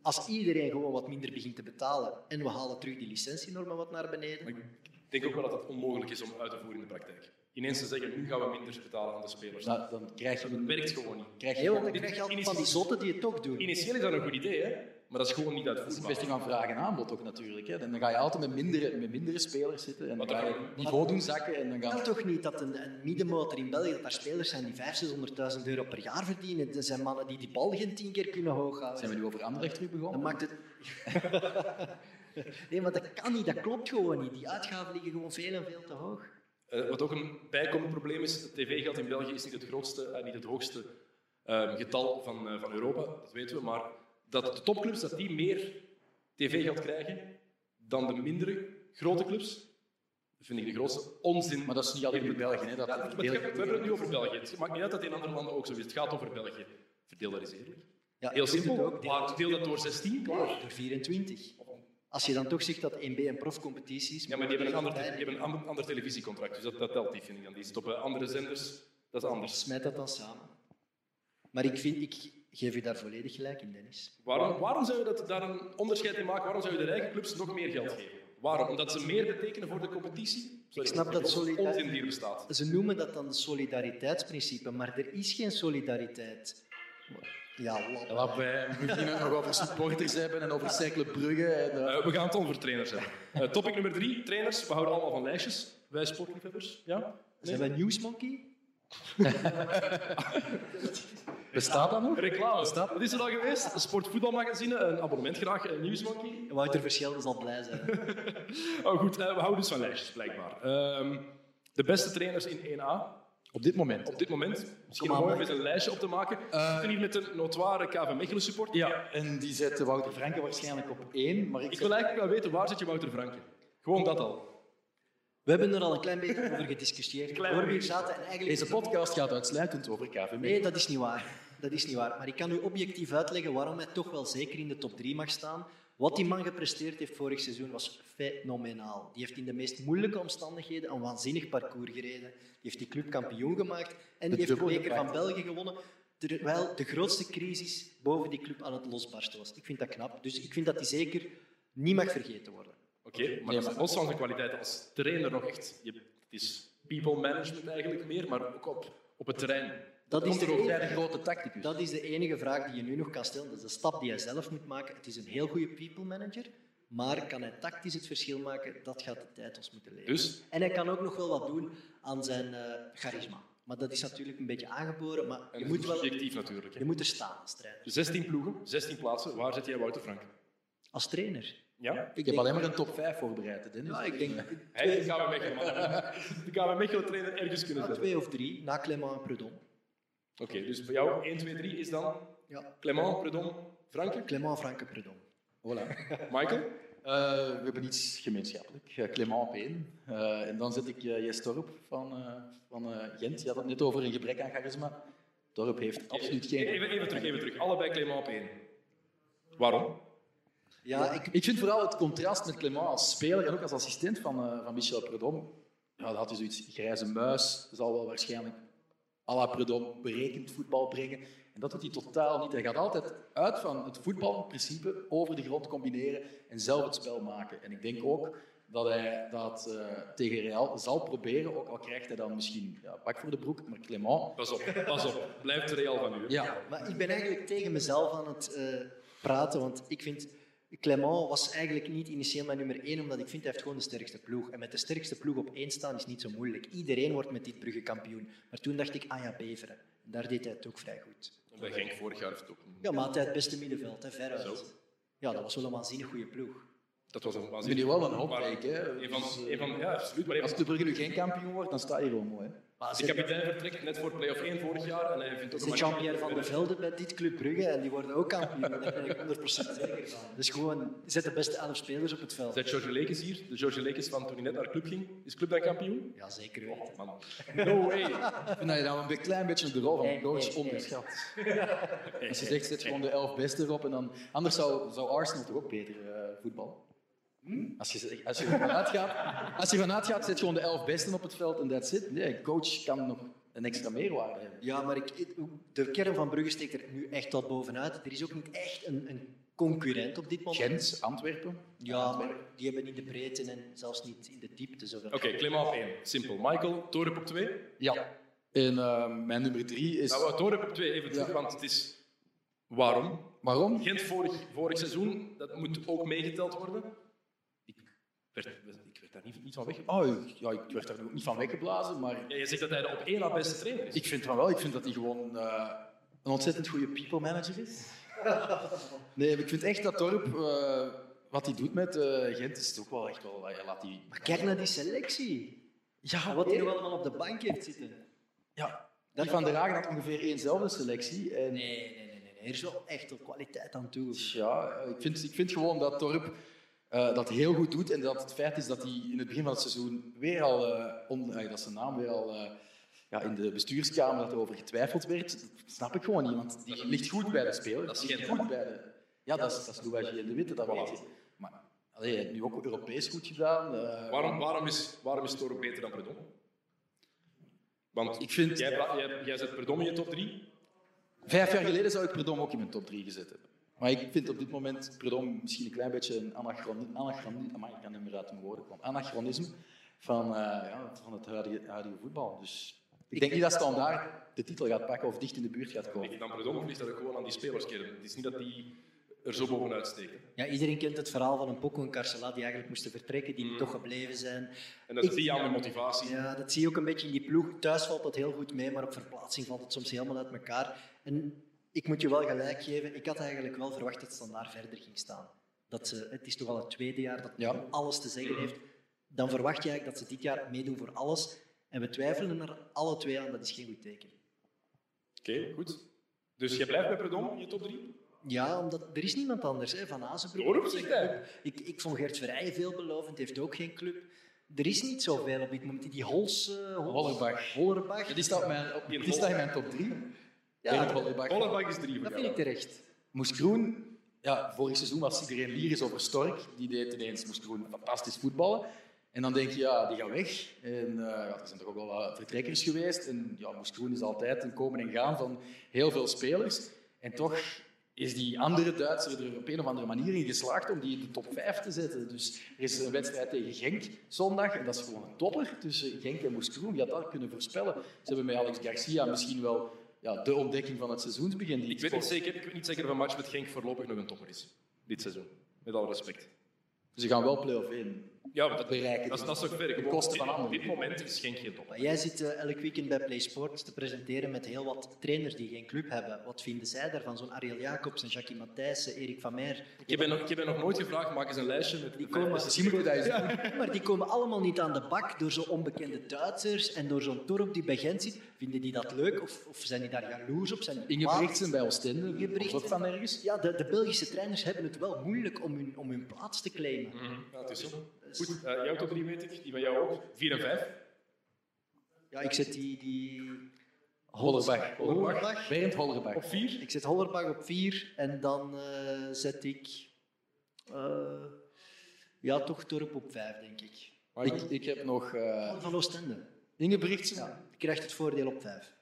Als iedereen gewoon wat minder begint te betalen en we halen terug die licentienormen wat naar beneden. Ik denk ook wel dat het onmogelijk is om uit te voeren in de praktijk. Ineens te zeggen, nu gaan we minder betalen aan de spelers. Nou, dan krijg je dat een... werkt gewoon niet. Krijg je dan krijg je altijd van die zotten die het toch doen. Initieel is dat een goed idee, hè? maar dat is gewoon niet Dat is een uitvoerbaar. kwestie van vraag en aanbod ook natuurlijk. Hè. En dan ga je altijd met mindere, met mindere spelers zitten en dan ga je het niveau doen zakken en dan gaan... toch niet dat een, een middenmotor in België, dat daar spelers zijn die 500.000, 600.000 euro per jaar verdienen. Er zijn mannen die die bal geen tien keer kunnen hoog houden. Zijn we nu over Anderlecht terug Dan begonnen? maakt het... nee, maar dat kan niet, dat klopt gewoon niet. Die uitgaven liggen gewoon veel en veel te hoog. Eh, wat ook een bijkomend probleem is, het tv-geld in België is niet het, grootste, eh, niet het hoogste eh, getal van, eh, van Europa, dat weten we, maar dat de topclubs dat die meer tv-geld krijgen dan de mindere grote clubs, dat vind ik de grootste onzin. Maar dat is niet alleen in België. Hè. Dat Ja, maar we hebben het nu over België. Het maakt niet uit dat het in andere landen ook zo is. Het gaat over België. Verdeel dat eens eerlijk. Ja, Heel simpel. ook. Maar deel dat door 16, klaar. Door 24. Als je dan toch zegt dat 1B een profcompetitie is... Ja, maar die hebben een ander, die hebben een ander, televisiecontract, dus dat, dat telt niet, vind ik dan. Die zit op eh, andere zenders, dat is anders. Smijt dat dan samen. Maar ik, vind, ik geef u daar volledig gelijk in, Dennis. Waarom, waarom zou je dat, daar een onderscheid in maken? Waarom zou je de rijke clubs nog meer geld geven? Waarom? Omdat ze meer betekenen voor de competitie? Sorry, Ik snap dat solida- onzin die hier bestaat. Ze noemen dat dan solidariteitsprincipe, maar er is geen solidariteit. Ja, lap. Wij beginnen nog over supporters hebben en over Cercle Brugge. En, eh, Eh, we gaan het over trainers hebben. Eh, topic nummer drie, trainers. We houden allemaal van lijstjes. Wij sportliefhebbers. Ja? Zijn wij Newsmonkey? bestaat dat nog? Reclame. Wat is er al geweest? Een sportvoetbalmagazine, een abonnement graag, een Nieuwsmonkey. Wouter Verschelde zal blij zijn. Oh goed, we houden dus van lijstjes, blijkbaar. Ehm, de beste trainers in 1A Op dit moment. op dit moment. Misschien mooi om eens een lijstje op te maken. We zitten hier met een notoire KV Mechelen supporter. Ja, en die zet Wouter Franke waarschijnlijk op één. Maar ik, Ik wil eigenlijk wel weten, waar zit je Wouter Franke? Gewoon dat al. We hebben er al een klein beetje over gediscussieerd. Klein we zaten en eigenlijk... Deze podcast gaat uitsluitend over KV Nee, dat is niet waar. Dat is niet waar. Maar ik kan u objectief uitleggen waarom hij toch wel zeker in de top 3 mag staan. Wat die man gepresteerd heeft vorig seizoen was fenomenaal. Die heeft in de meest moeilijke omstandigheden een waanzinnig parcours gereden. Die heeft die club kampioen gemaakt en die heeft de beker van. België gewonnen. Terwijl de grootste crisis boven die club aan het losbarsten was. Ik vind dat knap. Dus ik vind dat die zeker niet mag vergeten worden. Oké, maar dat is los van zijn kwaliteiten als trainer nog echt. Je, het is people management eigenlijk meer, maar ook op, op het terrein. Dat is, er de ook bij enige, de grote tacticus. dat is de enige vraag die je nu nog kan stellen. Dat is de stap die hij zelf moet maken. Het is een heel goede people manager. Maar kan hij tactisch het verschil maken? Dat gaat de tijd ons moeten leren. Dus? En hij kan ook nog wel wat doen aan zijn eh, charisma. Maar dat is natuurlijk een beetje aangeboren. Maar je moet, wel, natuurlijk. hè. je moet er staan als trainer. 16 ploegen, 16 plaatsen. Waar zit jij Wouter Franke? Als trainer. Ja? Ik heb alleen maar een top 5 voorbereid. Dennis. Ja, ik denk Hij de KV Mechelen. Trainer ergens kunnen ja, zetten. twee of drie, na Clément en Prudon. Oké, dus bij jou 1, 2, 3 is dan Ja, Clément, Predom, Franke, Clément, Franke, Prudon. Voilà. Michael. Eh, we hebben iets gemeenschappelijk. Uh, Clément op één. Eh, en dan zet ik uh, Jes Torp van, eh, van eh, Gent. Je had het net over een gebrek aan charisma. Torp heeft absoluut geen... Even, even terug, even terug. Allebei Clément op 1. Waarom? Ja, ik, Ik vind vooral het contrast met Clément als speler en ook als assistent van, eh, van Michel Predom. Ja, dat had hij zoiets. Grijze muis zal wel waarschijnlijk à la Predom berekend voetbal brengen. En dat doet hij totaal niet. Hij gaat altijd uit van het voetbalprincipe, over de grond combineren en zelf het spel maken. En ik denk ook dat hij dat eh, tegen Real zal proberen, ook al krijgt hij dan misschien ja, pak voor de broek. Maar Clément, Pas op, pas op. Blijft Real van u. ja, Maar ik ben eigenlijk tegen mezelf aan het eh, praten, want ik vind... Clément was eigenlijk niet initieel mijn nummer één, omdat ik vind hij heeft gewoon de sterkste ploeg. En met de sterkste ploeg op één staan is niet zo moeilijk. Iedereen wordt met dit Brugge kampioen. Maar toen dacht ik, ah ja, Beveren. En daar deed hij het ook vrij goed. Bij Genk vorig jaar heeft het ook. Ja, maar had hij het beste middenveld, hè, veruit. Ja, dat was wel een waanzinnig goede ploeg. Dat was een ik waanzinnig. ben nu wel een hoop. Hè. Een van, Dus, eh, een van, ja, absoluut. Maar als de Brugge nu geen kampioen wordt, dan sta je gewoon mooi. Hè. Maar de kapitein vertrekt net voor play-off 1 vorig jaar en hij vindt ook zit Jean-Pierre van der Velde bij dit Club Brugge en die worden ook kampioen. Daar ben ik 100% zeker van. Dus gewoon, zet de beste elf spelers op het veld. Zet George Lekes hier, de George Lekes van toen hij net naar de club ging. Is club dan kampioen? Ja, zeker weten. Man. No way. Ik vind dat je dan een klein beetje de rol van Hey, de coach hey, hey. onderschat. Als je zegt, zet gewoon de elf beste erop en dan... Anders zou, zou Arsenal toch ook beter eh voetballen? Als je, als, je ervan uitgaat, als je ervan uitgaat, zet gewoon de elf besten op het veld en that's it. Nee, coach kan nog een extra meerwaarde hebben. Ja, maar ik, de kern van Brugge steekt er nu echt tot bovenuit. Er is ook niet echt een, een concurrent op dit moment. Gent, Antwerpen. Ja, maar die hebben niet de breedte en zelfs niet in de diepte zoveel. Oké, Clément op 1. Simpel. Michael, Torp op 2. Ja. En eh, mijn nummer drie is... Nou, Torp op 2, even terug, Ja. want het is... Waarom? Waarom? Gent vorig, vorig seizoen, dat moet ook meegeteld worden. Ik werd, ik werd daar niet, niet van weg. Oh, ja, ik werd daar ook niet van weggeblazen, maar Ja, je zegt dat hij de op één na beste trainer is. ik vind van wel. Ik vind dat hij gewoon eh, een ontzettend goede people manager is. Nee, ik vind echt dat Torp, eh, wat hij doet met eh, Gent, is ook wel echt wel... Hij laat die... Maar kijk naar die selectie. Ja, wat hij nog allemaal op de bank heeft zitten. Ja, die Van der Hagen had ongeveer éénzelfde selectie. En Nee, nee, nee, nee. Er is wel echt wel kwaliteit aan toe. ja, ik vind, ik vind gewoon dat Torp eh, dat heel goed doet. En dat het feit is dat hij in het begin van het seizoen weer al, eh, on- eh, dat zijn naam weer al eh, ja, in de bestuurskamer dat er over getwijfeld werd, dat snap ik gewoon niet. Want die ligt goed bij de speler. Dat ligt goed bij de... Ja, dat is, dat is de Witte, dat weet je. Maar allee, hij heeft nu ook Europees goed gedaan. eh, Waarom, waarom, is, waarom is Torp beter dan Predom? Want Ik vind- jij, jij, jij zet Predom in je top 3. Vijf jaar geleden zou ik Predom ook in mijn top 3 gezet hebben. Maar ik vind op dit moment Predom misschien een klein beetje een anachronisme, anachronisme ik kan niet meer uit mijn woorden komen, anachronisme van, eh, ja, van het huidige, huidige voetbal. Dus Ik denk niet dat Standaard de titel gaat pakken of dicht in de buurt gaat komen. Ligt dan Predom of ligt dat ook gewoon aan die spelerskern? Het is niet dat die er zo bovenuit steken. Ja, iedereen kent het verhaal van een Poco en Carcela die eigenlijk moesten vertrekken, die Mm. toch gebleven zijn. En dat Ik- zie je aan de motivatie. Ja, dat zie je ook een beetje in die ploeg. Thuis valt dat heel goed mee, maar op verplaatsing valt het soms helemaal uit elkaar. En ik moet je wel gelijk geven, ik had eigenlijk wel verwacht dat Standaard verder ging staan. Dat ze, het is toch al het tweede jaar dat Ja. men alles te zeggen heeft. Dan verwacht je eigenlijk dat ze dit jaar meedoen voor alles. En we twijfelen er alle twee aan, dat is geen goed teken. Oké, goed. Dus jij blijft bij Predom in je top 3? Ja, omdat er is niemand anders. Hè. Van Azenbroek. Waarom zegt hij? Ik, ik vond Gert Verrijen veelbelovend, heeft ook geen club. Er is niet zoveel op dit moment. Die Hols... eh, Hols- Hollerbach. Hollerbach. Ja, die staat, mijn, op, Die die staat in mijn top 3. Ja. Hollerbach is 3 voor Dat vind ik terecht. Moes Groen, ja, vorig seizoen was iedereen lyrisch over Stork. Die deed ineens Moes Groen fantastisch voetballen. En dan denk je, ja, die gaat weg. En uh, ja, er zijn toch ook wel wat vertrekkers geweest. En ja, Moes Groen is altijd een komen en gaan van heel veel spelers. En toch is die andere Duitser er op een of andere manier in geslaagd om die in de top 5 te zetten. Dus er is een wedstrijd tegen Genk zondag. En dat is gewoon een topper tussen Genk en Moes Groen. Wie had dat kunnen voorspellen? Ze hebben met Alex Garcia misschien wel ja, de ontdekking van het seizoensbegin. Ik weet niet zeker, ik weet niet zeker of een match met Genk voorlopig nog een topper is. Dit seizoen. Met alle respect. Ze gaan wel play-off 1. Ja, dat, Bereiken. dat, is- dat is ook ver. Ten koste van Op anderen. dit moment is Genk geen. Maar jij zit eh, elk weekend bij Play Sports te presenteren met heel wat trainers die geen club hebben. Wat vinden zij daarvan? Zo'n Ariel Jacobs, en Jackie Matthijssen, Erik van Meer. Ik heb, nog, ik heb nog nooit gevraagd, maak eens een lijstje met Die de komen- Misschien dat. Maar die komen allemaal niet aan de bak door zo'n onbekende Duitsers en door zo'n Torp die bij Gent zit. Vinden die dat leuk of, of zijn die daar jaloers op? Zijn die Inge kwaad? Berichtsen bij Oostende. Inge Berichtsen. Of van ergens. Ja, de, de Belgische trainers hebben het wel moeilijk om hun, om hun plaats te claimen. Ja, het is zo. Goed, eh, jouw top 3 weet ik, die van jou ook. 4 en 5. Ja, ik zet die... die... Hollerbach. Hollerbach. Berend Hollerbach. Op 4. Ik zet Hollerbach op 4 en dan eh, zet ik... eh, ja, toch Torp op 5, denk ik. Ik, ik heb nog eh Van Oostende. Inge Berichtsen. Ja, die krijgt het voordeel op 5.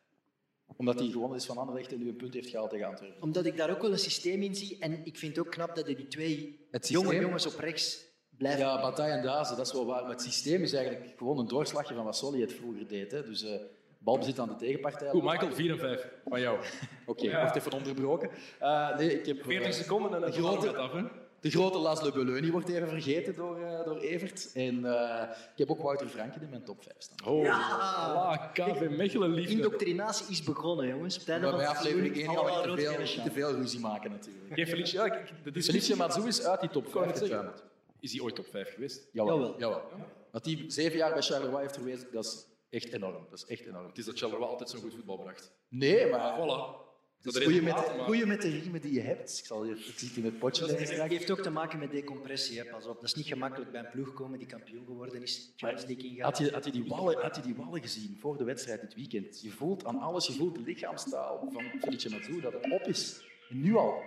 Omdat hij gewonnen is van Anderlecht en nu een punt heeft gehaald tegen Antwerpen. Omdat ik daar ook wel een systeem in zie. En ik vind het ook knap dat hij die twee Het jonge systeem? jongens op rechts blijft. Ja, Bataille en Dazen, dat is wel waar. Maar het systeem is eigenlijk gewoon een doorslagje van wat Solly het vroeger deed. Hè. Dus eh balbezit aan de tegenpartij. Goed, Michael, 4 en 5 van jou. Oké, ik word even onderbroken. Eh, nee, ik heb, 40 eh, seconden en dan grote- gaat af. Hè? De grote Laszlo Beleuni wordt even vergeten door, eh, door Evert. En eh, ik heb ook Wouter Franken in mijn top 5 staan. Oh, Ja. KV Mechelen liefde. Indoctrinatie is begonnen, jongens. Het bij het aflevering seizoen 1 gaan we te veel, te veel ruzie maken natuurlijk. Felicia, ja, ik- de discussie Felicia Mazou is uit die top kan 5 het zeggen. getuimeld. Is hij ooit top 5 geweest? Jawel. Jawel. Jawel. Wat hij zeven jaar bij Charleroi heeft geweest, dat is echt enorm. Dat is echt enorm. Het is dat Charleroi altijd zo'n goed voetbal bracht. Nee, maar... Voilà. Het Dat er goeie met, goeie met de riemen die je hebt. Ik, zal je, ik zit hier met potjes. Dat heeft ook te maken met decompressie. Hè. Pas op, dat is niet gemakkelijk bij een ploeg komen die kampioen geworden is. Champions League ingaan. Had je, had, je die wallen, had je die wallen gezien voor de wedstrijd dit weekend? Je voelt aan alles, je voelt de lichaamstaal van Felice Mazou dat het op is. En nu al.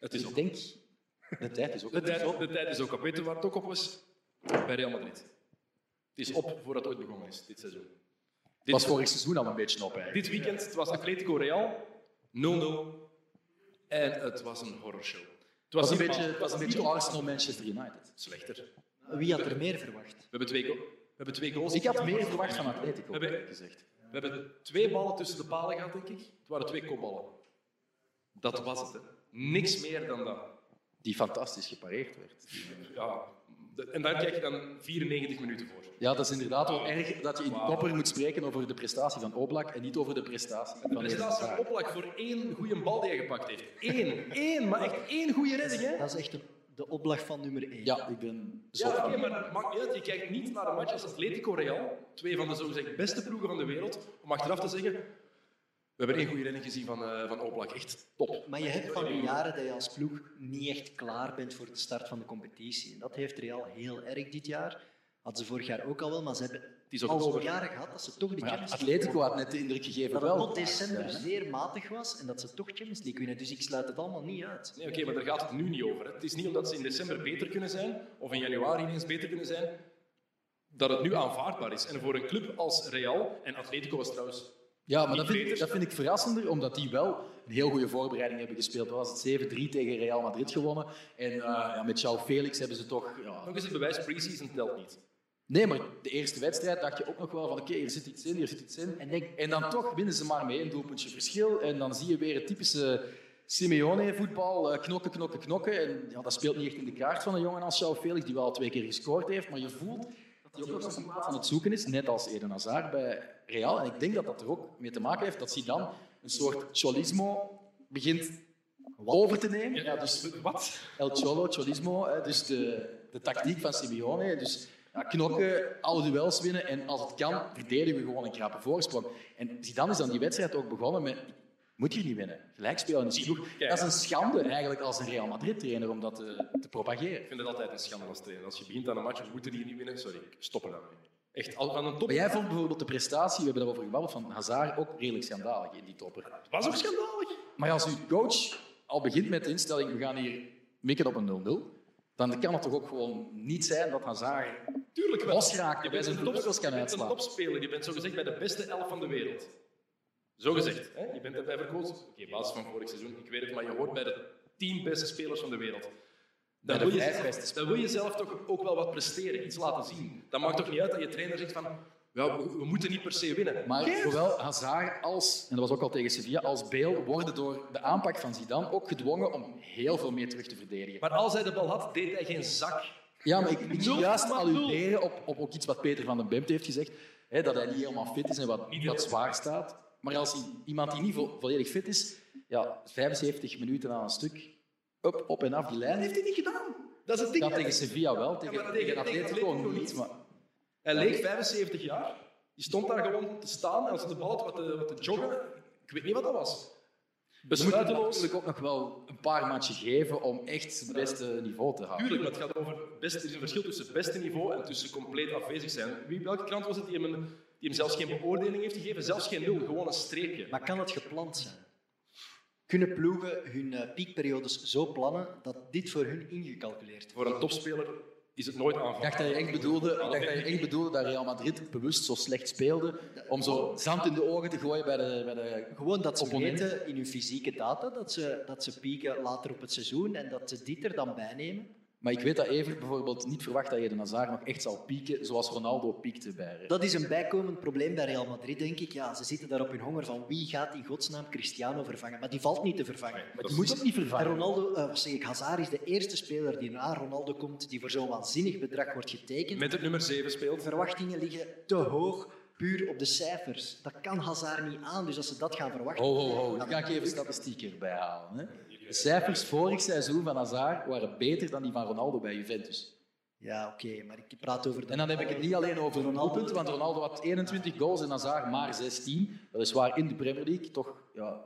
Het is Dus op. ik denk, de tijd is ook De op. tijd, de tijd is ook op. Weet je waar het ook op was? Bij Real Madrid. Het is op voordat het ooit begonnen is, dit seizoen. Dit, was vorig seizoen al een beetje op eigenlijk. dit weekend het was Atletico Real 0-0 en het was een horrorshow. Het Het was een beetje, het was een beetje. Arsenal Manchester United. Slechter. Wie had er meer verwacht? We hebben twee, we hebben twee goals. Ik had meer verwacht van Atletico, We hebben- gezegd. We hebben twee ballen tussen de palen gehad, denk ik. Het waren twee kopballen. Dat was het. Hè. Niks meer dan dat. Die fantastisch gepareerd werd. Ja, en daar krijg je dan 94 minuten voor. Ja, dat is inderdaad wel erg dat je in kopper moet spreken over de prestatie van Oblak en niet over de prestatie van De prestatie van Oplak voor één goede bal die hij gepakt heeft. Eén, één, maar echt één goede redding. Hè? Dat is echt de, de oplag van nummer 1. Ja, ik ben zot Ja, oké, maar het maakt niet uit. Je kijkt niet naar een match als Atletico Real, twee van de zogezegd beste ploegen van de wereld, om achteraf te zeggen we hebben één goede redding gezien van, eh van Oblak. Echt top. Maar je hebt van die jaren dat je als ploeg niet echt klaar bent voor de start van de competitie. En dat heeft Real heel erg dit jaar. Hadden ze vorig jaar ook al wel, maar ze hebben is ook al over. jaren gehad dat ze toch ja, Champions League Atletico had net de indruk gegeven dat het wel. tot december Ja, hè. zeer matig was en dat ze toch Champions League winnen. Dus ik sluit het allemaal niet uit. Nee, oké, maar daar gaat het nu niet over. Hè. Het is niet omdat ze in december beter kunnen zijn, of in januari ineens beter kunnen zijn, dat het nu aanvaardbaar is. En voor een club als Real, en Atletico was trouwens Ja, maar dat vind, dat vind ik verrassender, omdat die wel een heel goede voorbereiding hebben gespeeld. Dat was het 7-3 tegen Real Madrid gewonnen. En eh, ja, met João Felix hebben ze toch... Ja, nog eens het bewijs, pre-season telt niet. Nee, maar de eerste wedstrijd dacht je ook nog wel van oké, hier zit iets in, hier zit iets in. En, denk, En dan toch winnen ze maar met één doelpuntje verschil. En dan zie je weer het typische Simeone-voetbal. eh, Knokken, knokken, knokken. En ja, dat speelt niet echt in de kaart van een jongen als João Felix, die wel al twee keer gescoord heeft. Maar je voelt dat hij ook nog zijn plaats aan het zoeken is, net als Eden Hazard bij Real. En ik denk dat dat er ook mee te maken heeft dat hij dan een soort cholismo begint over te nemen. Ja, dus Wat? El Cholo, Cholismo, dus de, de tactiek van Simeone. Dus ja, knokken, alle duels winnen en als het kan, verdedigen we gewoon een krappe voorsprong. En Zidane is dan die wedstrijd ook begonnen met moet je niet winnen. Gelijk spelen is genoeg. Dat is een schande eigenlijk als een Real Madrid-trainer om dat te, te propageren. Ik vind het altijd een schande als trainer. Als je begint aan een match, we moeten die niet winnen. Sorry, ik stop er daarmee. Echt, al van een top. Maar jij vond bijvoorbeeld de prestatie, we hebben daarover gebabbeld, van Hazard ook redelijk schandalig in die topper. Het was ook schandalig. Maar als uw coach al begint met de instelling, we gaan hier mikken op een 0-0, dan kan het toch ook gewoon niet zijn dat Hazard Tuurlijk wel. losgeraakt Je bij zijn een top- vleugels kan Je bent een uitslaan. topspeler. Je bent zogezegd bij de beste elf van de wereld. Zo gezegd. Hè? Je bent erbij verkozen. Oké, basis van vorig seizoen. Ik weet het, maar je hoort bij de tien beste spelers van de wereld. Dan wil, je zelf, beste dan wil je zelf toch ook wel wat presteren, iets laten zien. Dat maakt toch niet uit dat je trainer zegt van ja, we, we moeten niet per se winnen. Maar zowel Hazard als, en dat was ook al tegen Sevilla, als Bale worden door de aanpak van Zidane ook gedwongen om heel veel meer terug te verdedigen. Maar als hij de bal had, deed hij geen zak. Ja, maar ik ik Nul wil juist alluderen op, op ook iets wat Peter van den Bemt heeft gezegd, hè, dat hij niet helemaal fit is en wat, wat zwaar staat. Maar als iemand die niet vo- volledig fit is, ja, 75 minuten aan een stuk, op, op en af die lijn, heeft hij niet gedaan. Dat is het ding. Dat tegen Sevilla wel, tegen, maar tegen- Atletico niet. Maar, Hij leek 75 jaar. Die stond daar gewoon te staan en als de bal wat te, wat te joggen. Ik weet niet wat dat was. we moeten Besluiteloos. natuurlijk ook nog wel een paar matchen geven om echt het beste niveau te halen. Tuurlijk, maar het gaat over best, er is een verschil tussen het beste niveau en tussen compleet afwezig zijn. Wie, welke krant was het die hem, een- die hem zelfs geen beoordeling heeft gegeven? Zelfs geen nul, gewoon een streepje. Maar kan het gepland zijn? Kunnen ploegen hun eh, piekperiodes zo plannen dat dit voor hun ingecalculeerd wordt? Voor een topspeler is het nooit Ik aanval. dacht dat je echt bedoelde, ik dacht dat, je echt bedoelde dat Real Madrid bewust zo slecht speelde om zo zand in de ogen te gooien bij de, bij de Gewoon dat ze opponent. weten in hun fysieke data dat ze, dat ze pieken later op het seizoen en dat ze dit er dan bij nemen. Maar ik weet dat Evert bijvoorbeeld niet verwacht dat je de Hazard nog echt zal pieken zoals Ronaldo piekte bij. Dat is een bijkomend probleem bij Real Madrid, denk ik. Ja, ze zitten daar op hun honger van wie gaat in godsnaam Cristiano vervangen. Maar die valt niet te vervangen. Maar die moet ook niet En vervangen. Ronaldo, eh, wat zeg ik, Hazard is de eerste speler die na Ronaldo komt, die voor zo'n waanzinnig bedrag wordt getekend. Met het nummer 7 speelt. Verwachtingen liggen te hoog, puur op de cijfers. Dat kan Hazard niet aan, dus als ze dat gaan verwachten... Ho, ho, ho. Dan ga ik even statistieken erbij halen. Hè. De cijfers vorig seizoen van Hazard waren beter dan die van Ronaldo bij Juventus. Ja, oké, maar ik praat over... De... En dan heb ik het niet alleen over doelpunten, want Ronaldo had 21 goals en Hazard maar 16. Weliswaar in de Premier League, toch ja,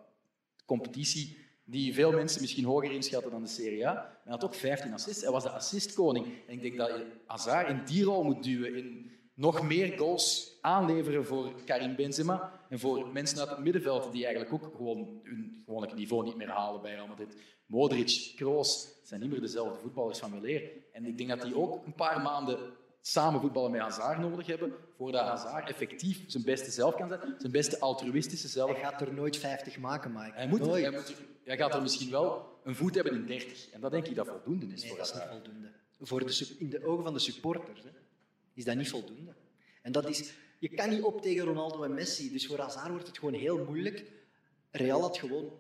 competitie die veel mensen misschien hoger inschatten dan de Serie A. Maar hij had ook 15 assists. Hij was de assistkoning. En ik denk dat je Hazard in die rol moet duwen, in nog meer goals aanleveren voor Karim Benzema en voor mensen uit het middenveld die eigenlijk ook gewoon hun gewone niveau niet meer halen bij Real Madrid. Modric, Kroos, zijn niet meer dezelfde voetballers van weleer. En ik denk dat die ook een paar maanden samen voetballen met Hazard nodig hebben, voordat Hazard effectief zijn beste zelf kan zijn, zijn beste altruïstische zelf. Hij gaat er nooit 50 maken, Mike. Hij, moet, nooit. hij, moet hij gaat er misschien wel een voet hebben in 30. En dat denk ik dat voldoende is Nee, voor dat is niet voldoende. Voor de, in de ogen van de supporters hè, is dat niet voldoende. En dat is, je kan niet op tegen Ronaldo en Messi, dus voor Hazard wordt het gewoon heel moeilijk. Real had gewoon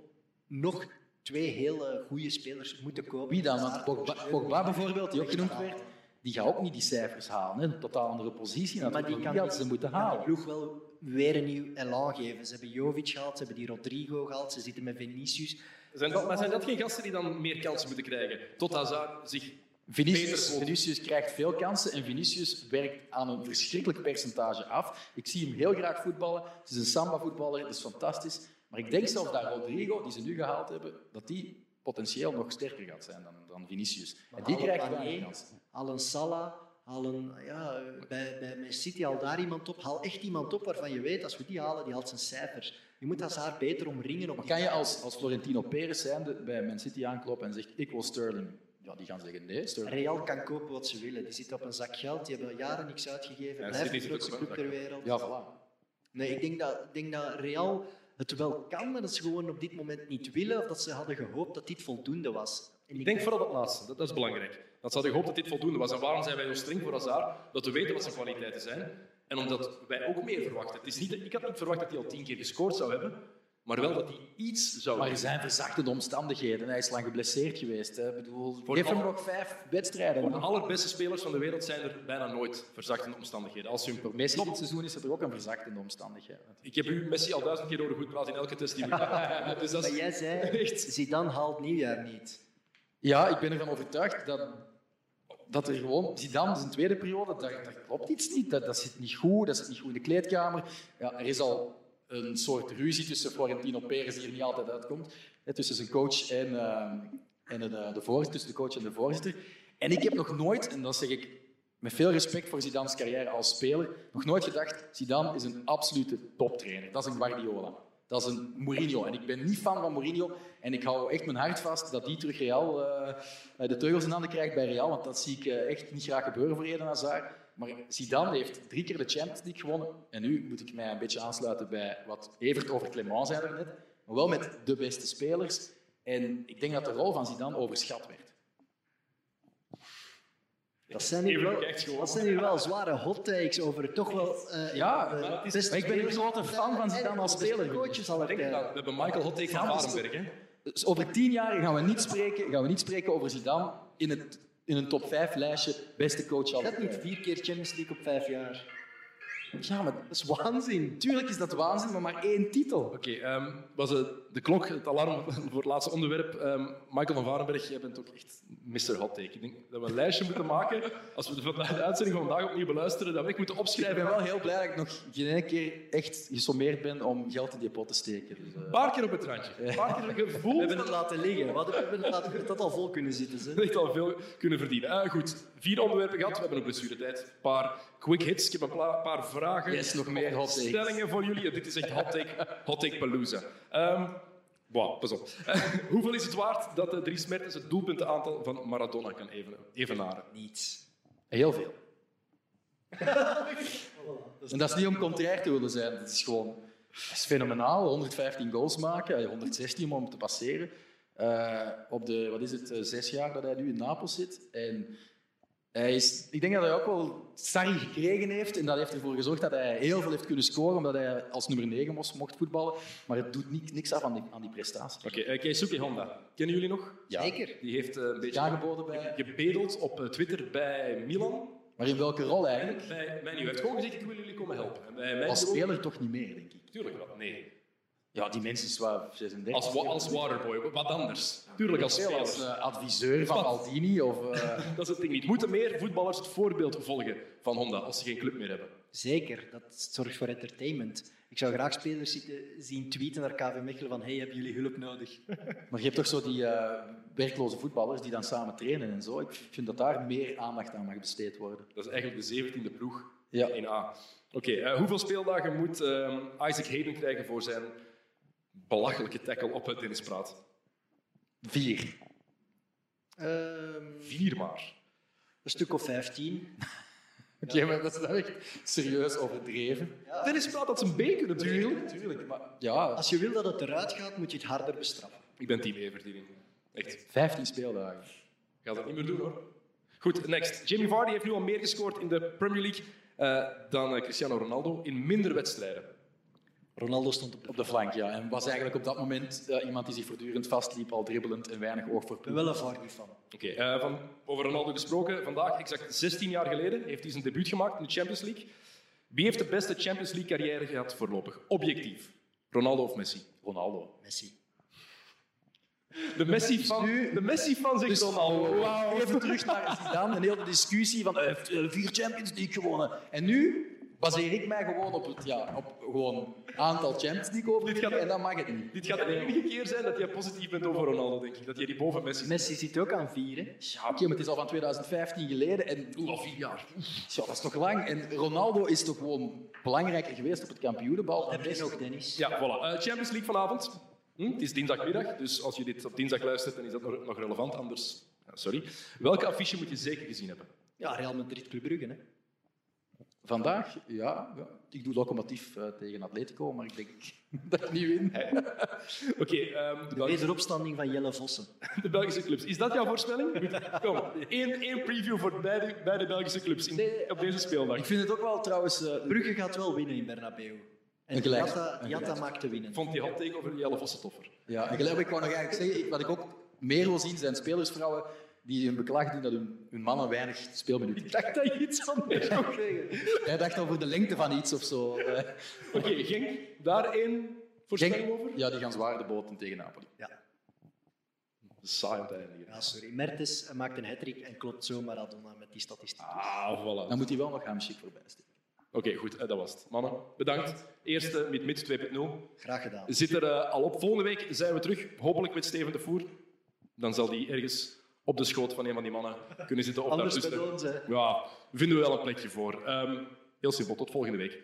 nog twee hele goede spelers moeten kopen. Wie dan? Want Pogba, bijvoorbeeld, die ook genoemd werd, die gaat ook niet die cijfers halen. Hè. Een totaal andere positie. Maar die kan, die ze moeten kan de halen. ploeg wel weer een nieuw elan geven. Ze hebben Jovic gehaald, ze hebben die Rodrigo gehaald, ze zitten met Vinicius. Zijn dat, maar zijn dat geen gasten die dan meer kansen moeten krijgen? Tot Hazard zich Vinicius? Vinicius krijgt veel kansen en Vinicius werkt aan een verschrikkelijk percentage af. Ik zie hem heel graag voetballen. Het is een samba-voetballer, dat is fantastisch. Maar ik denk zelfs dat Rodrigo, die ze nu gehaald hebben, dat die potentieel nog sterker gaat zijn dan, dan Vinicius. En die krijgt weinig kansen. Haal een Salah, haal een, ja, bij, bij Man City haal daar iemand op. Haal echt iemand op waarvan je weet, als we die halen, die haalt zijn cijfers. Je moet Hazard beter omringen. Op Maar kan je als, als Florentino Perez zijnde bij Man City aankloppen en zegt ik wil Sterling? Ja, die gaan zeggen nee. Real kan kopen wat ze willen. Die zitten op een zak geld, die hebben jaren niks uitgegeven. Ja, City de zit grootste club ter wereld. Ja, voilà. Nee, ik denk, dat, ik denk dat Real het wel kan, maar dat ze gewoon op dit moment niet willen. Of dat ze hadden gehoopt dat dit voldoende was. En Ik denk vooral dat laatste, dat, dat is belangrijk. Dan hadden gehoopt dat dit voldoende was. En waarom zijn wij zo streng voor Hazard? Dat we weten wat zijn kwaliteiten zijn. En omdat wij ook meer verwachten. Het is niet, ik had niet verwacht dat hij al tien keer gescoord zou hebben. Maar wel dat hij iets zou Maar er zijn verzachtende omstandigheden. Hij is lang geblesseerd geweest. Hè. Ik bedoel, Voor geef hem nog vijf wedstrijden. Voor de allerbeste spelers van de wereld zijn er bijna nooit verzachtende omstandigheden. Als je hem Voor Messi dit seizoen is er ook een verzachtende omstandigheid. Ik heb u Messi al duizend keer horen goed praten in elke test die we Dus dat Maar is jij zei, echt... Zidane haalt nieuwjaar niet. Ja, ik ben ervan overtuigd dat, dat er gewoon... Zidane, zijn tweede periode, daar, daar klopt iets niet. Dat, dat zit niet goed, dat zit niet goed in de kleedkamer. Ja, er is al een soort ruzie tussen Florentino Perez die er niet altijd uitkomt. Tussen zijn coach en, eh, en de, de voorzitter, tussen de coach en de voorzitter. En ik heb nog nooit, en dat zeg ik met veel respect voor Zidane's carrière als speler, nog nooit gedacht, Zidane is een absolute toptrainer. Dat is een Guardiola. Dat is een Mourinho. En ik ben niet fan van Mourinho. En ik hou echt mijn hart vast dat die terug Real, eh, de teugels in handen krijgt bij Real. Want dat zie ik eh, echt niet graag gebeuren voor Eden Hazard. Maar Zidane heeft drie keer de Champions League gewonnen. En nu moet ik mij een beetje aansluiten bij wat Evert over Clement zei er net. Maar wel met de beste spelers. En ik denk dat de rol van Zidane overschat werd. Dat zijn hier wel, kijkt gewoon. dat zijn hier wel zware hot takes over toch wel... eh, Ja, de maar is- ik ben een grote fan van Zidane als speler. Coaches al we hebben Michael van dat is Varenberg. Hè? Dus over tien jaar gaan we niet spreken, gaan we niet spreken over Zidane in, het, in een top 5 lijstje beste coach al. hebt niet vier keer Champions League op vijf jaar. Ja, maar Dat is waanzin. Tuurlijk is dat waanzin, maar maar één titel. Oké, ehm, was de klok, het alarm voor het laatste onderwerp. Ehm, Michael van Varenberg, jij bent ook echt Mr. Hot Take. Ik denk dat we een lijstje moeten maken. Als we de, de uitzending van vandaag opnieuw beluisteren, dat we echt moeten Ik opschrijven. ben wel heel blij dat ik nog geen ene keer echt gesommeerd ben om geld in die pot te steken. Dus, eh, Een paar keer op het randje. Een paar keer We gevoeld hebben het laten liggen. We we hebben het laten, we dat al vol kunnen zitten. Ze. echt al veel kunnen verdienen. Ah, goed, vier onderwerpen gehad. We hebben ook blessuretijd. Een paar quick hits. Ik heb een paar vragen. Yes, nog meer hot takes. Stellingen voor jullie. Dit is echt hot take, hot take palooza. Ehm wow, pas op. hoeveel is het waard dat de Dries Mertens het doelpuntenaantal van Maradona kan even, evenaren? Niets. heel veel. En dat is niet om contrair te willen zijn. Het is gewoon dat is fenomenaal. 115 goals maken, eh, 116 om hem te passeren. Eh, op de, wat is het, eh, zes jaar dat hij nu in Napels zit. En hij is, ik denk dat hij ook wel Sarri gekregen heeft. En dat heeft ervoor gezorgd dat hij heel veel heeft kunnen scoren, omdat hij als nummer 9 mocht, mocht voetballen. Maar het doet niet, niks af aan die, aan die prestatie. Oké, okay, Keisuke Honda. Kennen jullie nog? Ja. Zeker. Die heeft eh, een beetje Aangeboden bij... gebedeld op eh, Twitter bij Milan. Maar in welke rol eigenlijk? Bij. Hij heeft gewoon gezegd, ik wil jullie komen helpen. En bij Als ook- speler toch niet meer, denk ik. Tuurlijk wel. Nee. Ja, die mensen is wel 36. Als, wa- als waterboy, wat anders. Tuurlijk als speler. als eh, adviseur van Wat? Maldini of... eh, Dat is het ding niet. Moeten meer voetballers het voorbeeld volgen van Honda als ze geen club meer hebben? Zeker, dat zorgt voor entertainment. Ik zou graag spelers zitten, zien tweeten naar KV Mechelen van hey, hebben jullie hulp nodig? Maar je hebt toch zo die eh, werkloze voetballers die dan samen trainen en zo. Ik vind dat daar meer aandacht aan mag besteed worden. Dat is eigenlijk de 17e ploeg Ja. in A. Oké, hoeveel speeldagen moet ehm, Isaac Hayden krijgen voor zijn belachelijke tackle op het tennispraat? Vier. Ehm, Vier maar. een stuk of 15. Oké, maar dat is dan echt serieus overdreven. Tennispraat had zijn B kunnen brengen. Tuurlijk, tuurlijk. Maar ja, Als je wil dat het eruit gaat, moet je het harder bestraffen. Ik ben team Evert hierin. Echt. 15 speeldagen. Ik ga dat niet meer doen hoor. Goed, next. Jamie Vardy heeft nu al meer gescoord in de Premier League eh, dan eh, Cristiano Ronaldo in minder wedstrijden. Ronaldo stond op de... Op de flank, ja. En was eigenlijk op dat moment eh, iemand die zich voortdurend vastliep, al dribbelend en weinig oog voor wel een Vardy van. Oké, eh, van over Ronaldo gesproken. Vandaag, exact 16 jaar geleden, heeft hij zijn debuut gemaakt in de Champions League. Wie heeft de beste Champions League carrière gehad voorlopig? Objectief. Ronaldo of Messi? Ronaldo. Messi. De Messi van, de Messi van zegt Dus Ronaldo. Wauw. even terug naar Zidane, een hele discussie van eh, vier Champions League gewonnen. En nu baseer ik mij gewoon op het ja, op gewoon aantal Champions League over Dit gaat- en dan mag het niet. Dit gaat de enige keer zijn dat jij positief bent over Ronaldo, denk ik. Dat jij die boven Messi. Messi zit ook aan vier, hè? Ja, oké, maar het is al van 2015 geleden en Oeh, al vier jaar. ja, dat is nog lang. En Ronaldo is toch gewoon belangrijker geweest op het kampioenenbal. Heb je nog, Dennis? Ja, voilà. Eh, Champions League vanavond. Hm, het is dinsdagmiddag, dus als je dit op dinsdag luistert, dan is dat nog, nog relevant. Anders, ja, sorry. Welke affiche moet je zeker gezien hebben? Ja, Real Madrid Club Brugge, hè? Vandaag, ja, ja. Ik doe locomotief uh, tegen Atletico, maar ik denk dat ik niet win. Oké, ehm, de wederopstanding van Jelle Vossen. De Belgische clubs. Is dat jouw voorspelling? Goed, kom. Eén, één preview voor beide, beide Belgische clubs in, op deze speeldag. Ik vind het ook wel trouwens... Uh, Brugge gaat wel winnen in Bernabeu. En Jatta, Jatta maakt te winnen. Vond die hot take over Jelle Vossen toffer? Ja, en gelijk, ik wou nog eigenlijk zeggen, wat ik ook meer wil zien, zijn spelersvrouwen die hun beklag doen dat hun, hun mannen weinig speelminuten Ik dacht dat je iets anders zou zeggen. Jij dacht over de lengte van iets of zo. Oké, okay, Genk, daar één voorspelling over? Ja, die gaan zwaar de boten tegen Napoli. Ja. Saai om te eindigen. Ja, sorry. Mertens maakt een hat en klopt zo Maradona met die statistiek. Ah, voilà. Dan moet hij wel nog Hamsik voorbij steken. Oké, goed. Dat was het. Mannen, bedankt. Eerste met Mid 2.0. Graag gedaan. Zit er uh, al op. Volgende week zijn we terug. Hopelijk met Steven de Voer. Dan zal die ergens op de schoot van een van die mannen kunnen zitten. Of Anders bij ons, hè. Ja, vinden we wel een plekje voor. Um, heel simpel. Tot volgende week.